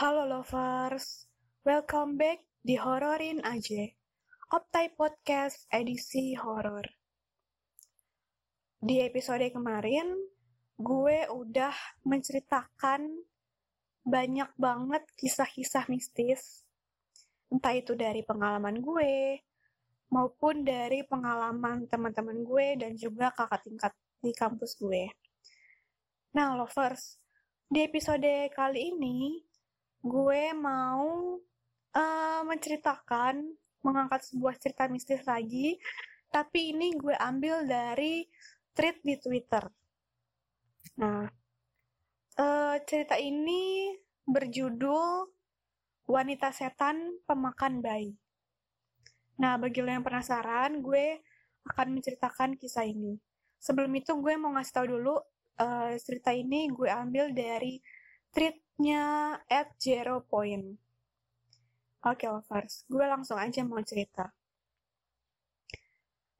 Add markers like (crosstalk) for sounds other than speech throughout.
Halo lovers, welcome back di Hororin Aja, Optai Podcast edisi horor. Di episode kemarin, gue udah menceritakan banyak banget kisah-kisah mistis, entah itu dari pengalaman gue, maupun dari pengalaman teman-teman gue dan juga kakak tingkat di kampus gue. Nah, lovers, di episode kali ini gue mau uh, menceritakan, mengangkat sebuah cerita mistis lagi, tapi ini gue ambil dari tweet di Twitter. Nah, uh, cerita ini berjudul Wanita Setan Pemakan Bayi. Nah, bagi lo yang penasaran, gue akan menceritakan kisah ini. Sebelum itu, gue mau ngasih tau dulu, uh, cerita ini gue ambil dari tweetnya at zero point. Oke, lovers, gue langsung aja mau cerita.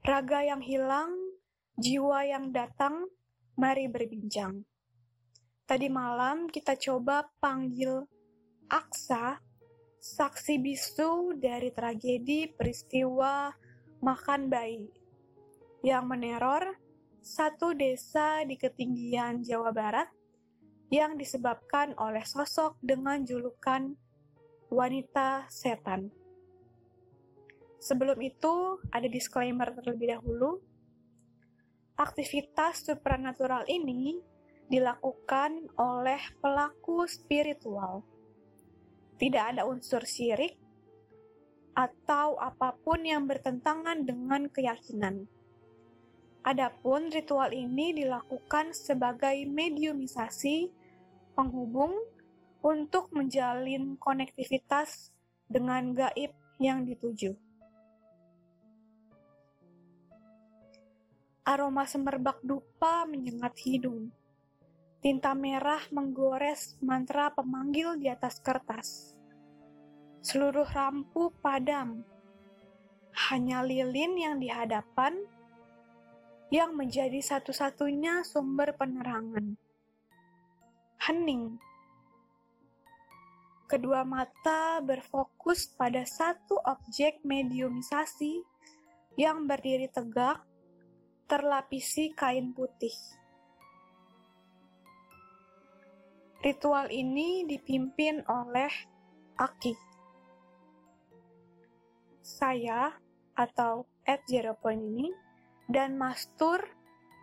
Raga yang hilang, jiwa yang datang, mari berbincang. Tadi malam kita coba panggil Aksa, saksi bisu dari tragedi peristiwa makan bayi yang meneror satu desa di ketinggian Jawa Barat yang disebabkan oleh sosok dengan julukan wanita setan. Sebelum itu, ada disclaimer terlebih dahulu. Aktivitas supranatural ini dilakukan oleh pelaku spiritual. Tidak ada unsur syirik atau apa pun yang bertentangan dengan keyakinan. Adapun ritual ini dilakukan sebagai mediumisasi penghubung untuk menjalin konektivitas dengan gaib yang dituju. Aroma semerbak dupa menyengat hidung. Tinta merah menggores mantra pemanggil di atas kertas. Seluruh lampu padam. Hanya lilin yang di hadapan yang menjadi satu-satunya sumber penerangan hening. Kedua mata berfokus pada satu objek mediumisasi yang berdiri tegak, terlapisi kain putih. Ritual ini dipimpin oleh Aki. Saya atau at zero point ini dan Mastur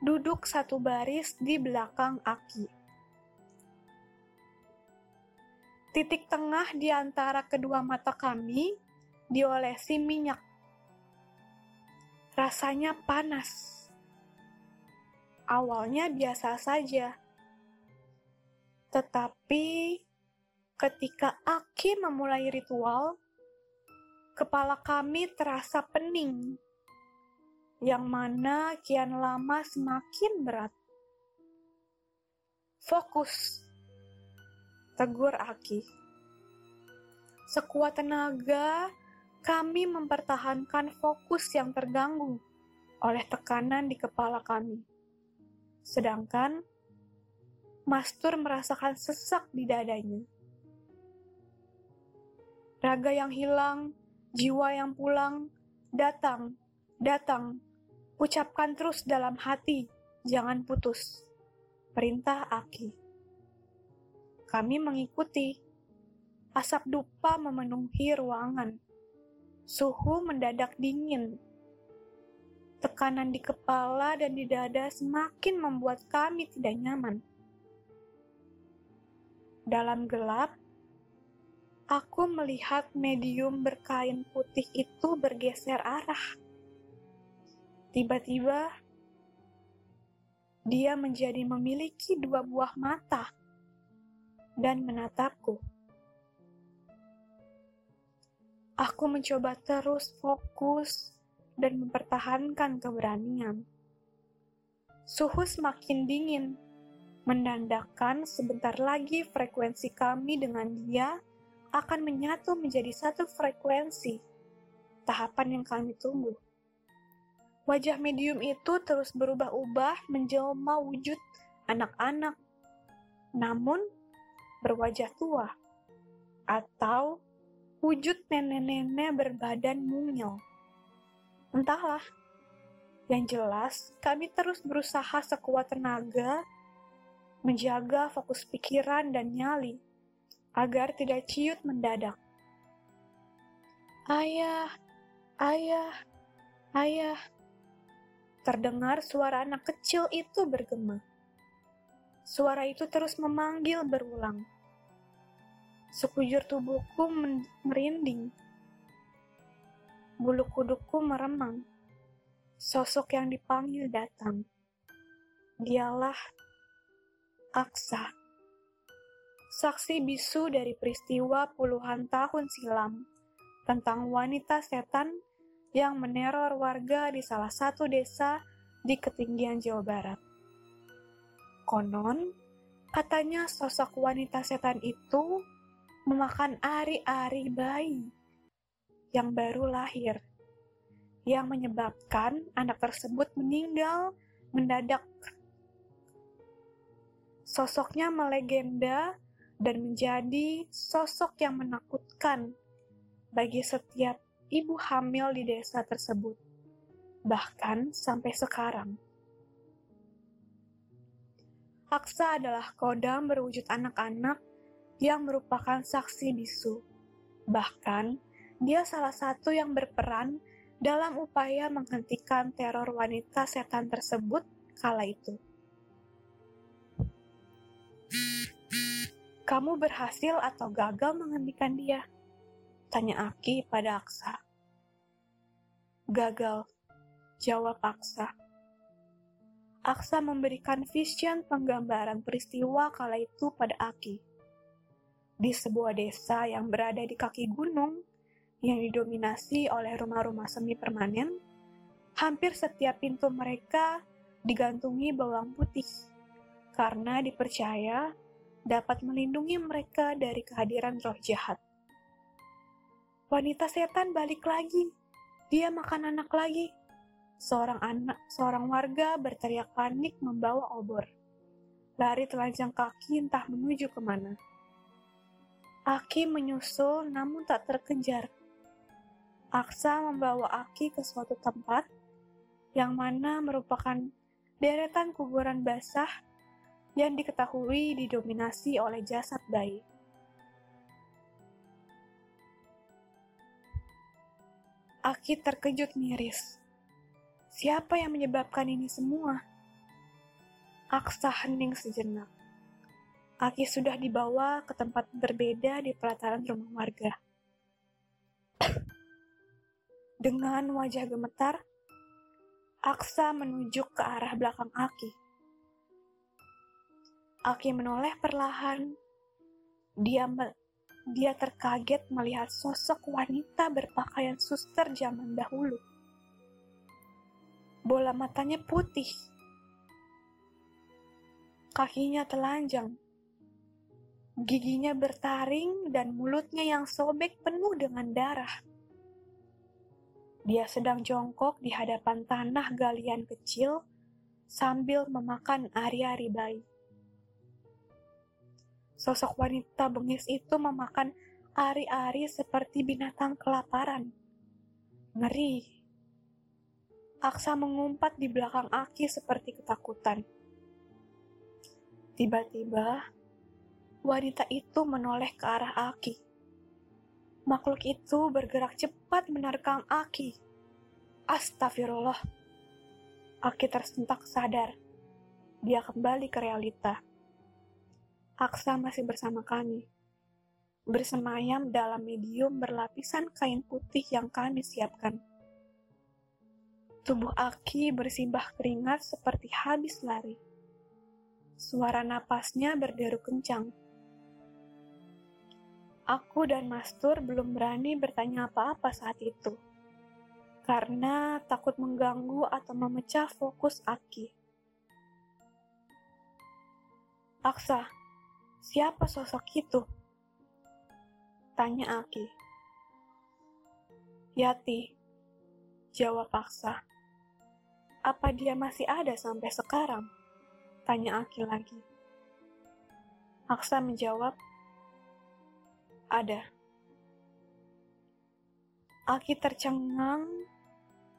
duduk satu baris di belakang Aki. Titik tengah di antara kedua mata kami diolesi minyak. Rasanya panas. Awalnya biasa saja. Tetapi ketika Aki memulai ritual, kepala kami terasa pening. Yang mana kian lama semakin berat. Fokus tegur Aki. Sekuat tenaga, kami mempertahankan fokus yang terganggu oleh tekanan di kepala kami. Sedangkan Mastur merasakan sesak di dadanya. Raga yang hilang, jiwa yang pulang, datang, datang. Ucapkan terus dalam hati, jangan putus. Perintah Aki. Kami mengikuti. Asap dupa memenuhi ruangan. Suhu mendadak dingin. Tekanan di kepala dan di dada semakin membuat kami tidak nyaman. Dalam gelap, aku melihat medium berkain putih itu bergeser arah. Tiba-tiba, dia menjadi memiliki dua buah mata dan menatapku. Aku mencoba terus fokus dan mempertahankan keberanian. Suhu semakin dingin, menandakan sebentar lagi frekuensi kami dengan dia akan menyatu menjadi satu frekuensi. Tahapan yang kami tunggu. Wajah medium itu terus berubah-ubah menjelma wujud anak-anak. Namun, berwajah tua. atau wujud nenek-nenek berbadan mungil. Entahlah. Yang jelas, kami terus berusaha sekuat tenaga menjaga fokus pikiran dan nyali agar tidak ciut mendadak. Ayah, ayah, ayah. Terdengar suara anak kecil itu bergema. Suara itu terus memanggil berulang. Sekujur tubuhku merinding. Bulu kudukku meremang. Sosok yang dipanggil datang. Dialah Aksa. Saksi bisu dari peristiwa puluhan tahun silam tentang wanita setan yang meneror warga di salah satu desa di ketinggian Jawa Barat. Konon, katanya sosok wanita setan itu memakan ari-ari bayi yang baru lahir, yang menyebabkan anak tersebut meninggal mendadak Sosoknya melegenda dan menjadi sosok yang menakutkan bagi setiap ibu hamil di desa tersebut, bahkan sampai sekarang. Aksa adalah kodam berwujud anak-anak yang merupakan saksi bisu. Bahkan, dia salah satu yang berperan dalam upaya menghentikan teror wanita setan tersebut kala itu. Kamu berhasil atau gagal menghentikan dia? Tanya Aki pada Aksa. Gagal, jawab Aksa. Aksa memberikan vision penggambaran peristiwa kala itu pada Aki. Di sebuah desa yang berada di kaki gunung, yang didominasi oleh rumah-rumah semi permanen, hampir setiap pintu mereka digantungi bawang putih, karena dipercaya dapat melindungi mereka dari kehadiran roh jahat. Wanita setan balik lagi. Dia makan anak lagi. Seorang anak, seorang warga berteriak panik membawa obor. Lari telanjang kaki entah menuju ke mana. Aki menyusul namun tak terkejar. Aksa membawa Aki ke suatu tempat yang mana merupakan deretan kuburan basah yang diketahui didominasi oleh jasad bayi. Aki terkejut miris. Siapa yang menyebabkan ini semua? Aksa hening sejenak. Aki sudah dibawa ke tempat berbeda di pelataran rumah warga. (coughs) Dengan wajah gemetar, Aksa menunjuk ke arah belakang Aki. Aki menoleh perlahan. Dia me dia terkaget melihat sosok wanita berpakaian suster zaman dahulu. Bola matanya putih. Kakinya telanjang. Giginya bertaring dan mulutnya yang sobek penuh dengan darah. Dia sedang jongkok di hadapan tanah galian kecil sambil memakan ari-ari bayi. Sosok wanita bengis itu memakan ari-ari seperti binatang kelaparan. Ngeri. Aksa mengumpat di belakang Aki seperti ketakutan. Tiba-tiba, wanita itu menoleh ke arah Aki. Makhluk itu bergerak cepat menerkam Aki. Astagfirullah. Aki tersentak sadar. Dia kembali ke realita. Aksa masih bersama kami. Bersemayam dalam medium berlapisan kain putih yang kami siapkan. Tubuh Aki bersimbah keringat seperti habis lari. Suara napasnya berderu kencang. Aku dan Mastur belum berani bertanya apa-apa saat itu, karena takut mengganggu atau memecah fokus Aki. Aksa, Siapa sosok itu? Tanya Aki. Yati, jawab Aksa. Apa dia masih ada sampai sekarang? Tanya Aki lagi. Aksa menjawab, ada. Aki tercengang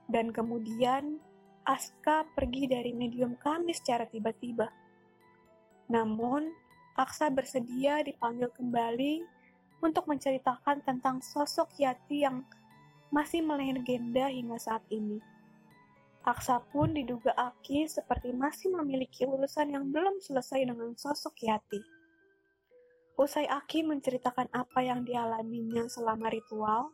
dan kemudian Aska pergi dari medium kami secara tiba-tiba. Namun, Aksa bersedia dipanggil kembali untuk menceritakan tentang sosok Yati yang masih melegenda hingga saat ini. Aksa pun diduga Aki seperti masih memiliki urusan yang belum selesai dengan sosok Yati. Usai Aki menceritakan apa yang dialaminya selama ritual,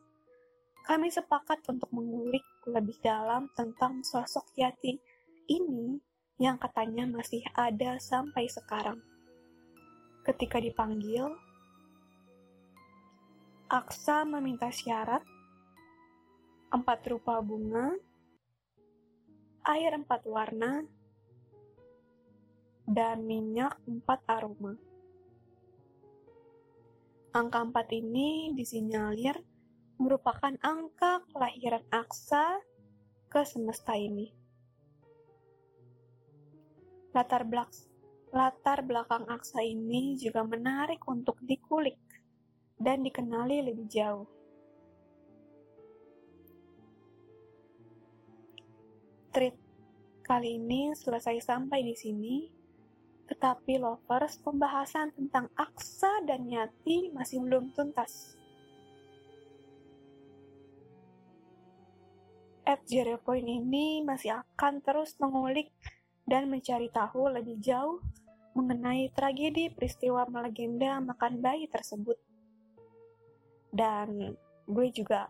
kami sepakat untuk mengulik lebih dalam tentang sosok Yati ini yang katanya masih ada sampai sekarang. Ketika dipanggil, Aksa meminta syarat empat rupa bunga, air empat warna, dan minyak empat aroma. Angka empat ini disinyalir merupakan angka kelahiran Aksa ke semesta ini. Latar, belak latar belakang Aksa ini juga menarik untuk dikulik dan dikenali lebih jauh. Treat kali ini selesai sampai di sini, tetapi lovers pembahasan tentang Aksa dan Yati masih belum tuntas. at Zero Point ini masih akan terus mengulik dan mencari tahu lebih jauh mengenai tragedi peristiwa melegenda makan bayi tersebut. Dan gue juga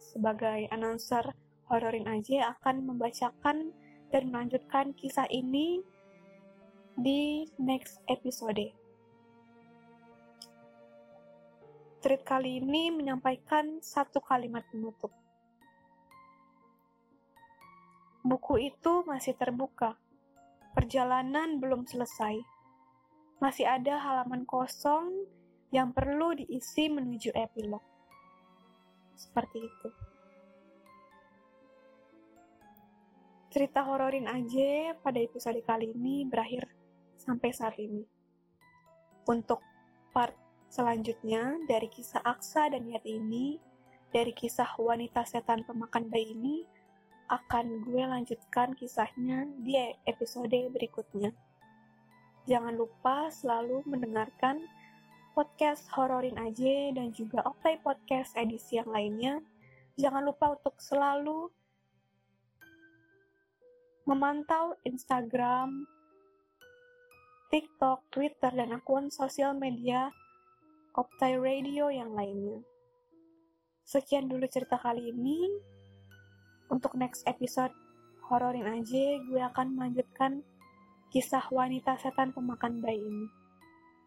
sebagai announcer hororin aja akan membacakan dan melanjutkan kisah ini di next episode. Treat kali ini menyampaikan satu kalimat penutup. Buku itu masih terbuka. Perjalanan belum selesai. Masih ada halaman kosong yang perlu diisi menuju epilog. Seperti itu. Cerita hororin aja pada episode kali ini berakhir sampai saat ini. Untuk part selanjutnya dari kisah Aksa dan Yati ini, dari kisah wanita setan pemakan bayi ini, akan gue lanjutkan kisahnya di episode berikutnya. Jangan lupa selalu mendengarkan podcast Hororin aja dan juga Oplay Podcast edisi yang lainnya. Jangan lupa untuk selalu memantau Instagram, TikTok, Twitter, dan akun sosial media Optai Radio yang lainnya. Sekian dulu cerita kali ini untuk next episode hororin aja, gue akan melanjutkan kisah wanita setan pemakan bayi ini.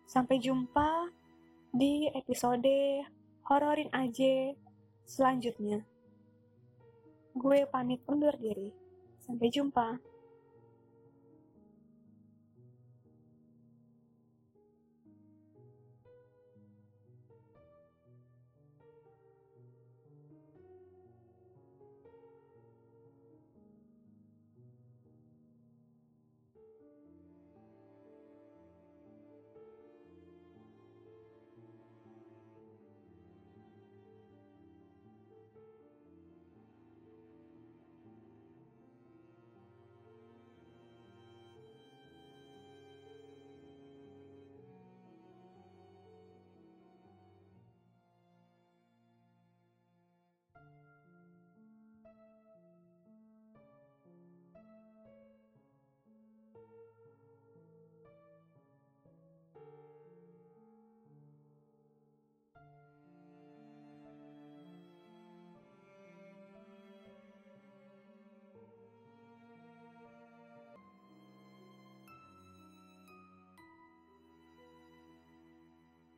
Sampai jumpa di episode hororin aja selanjutnya. Gue pamit undur diri. Sampai jumpa.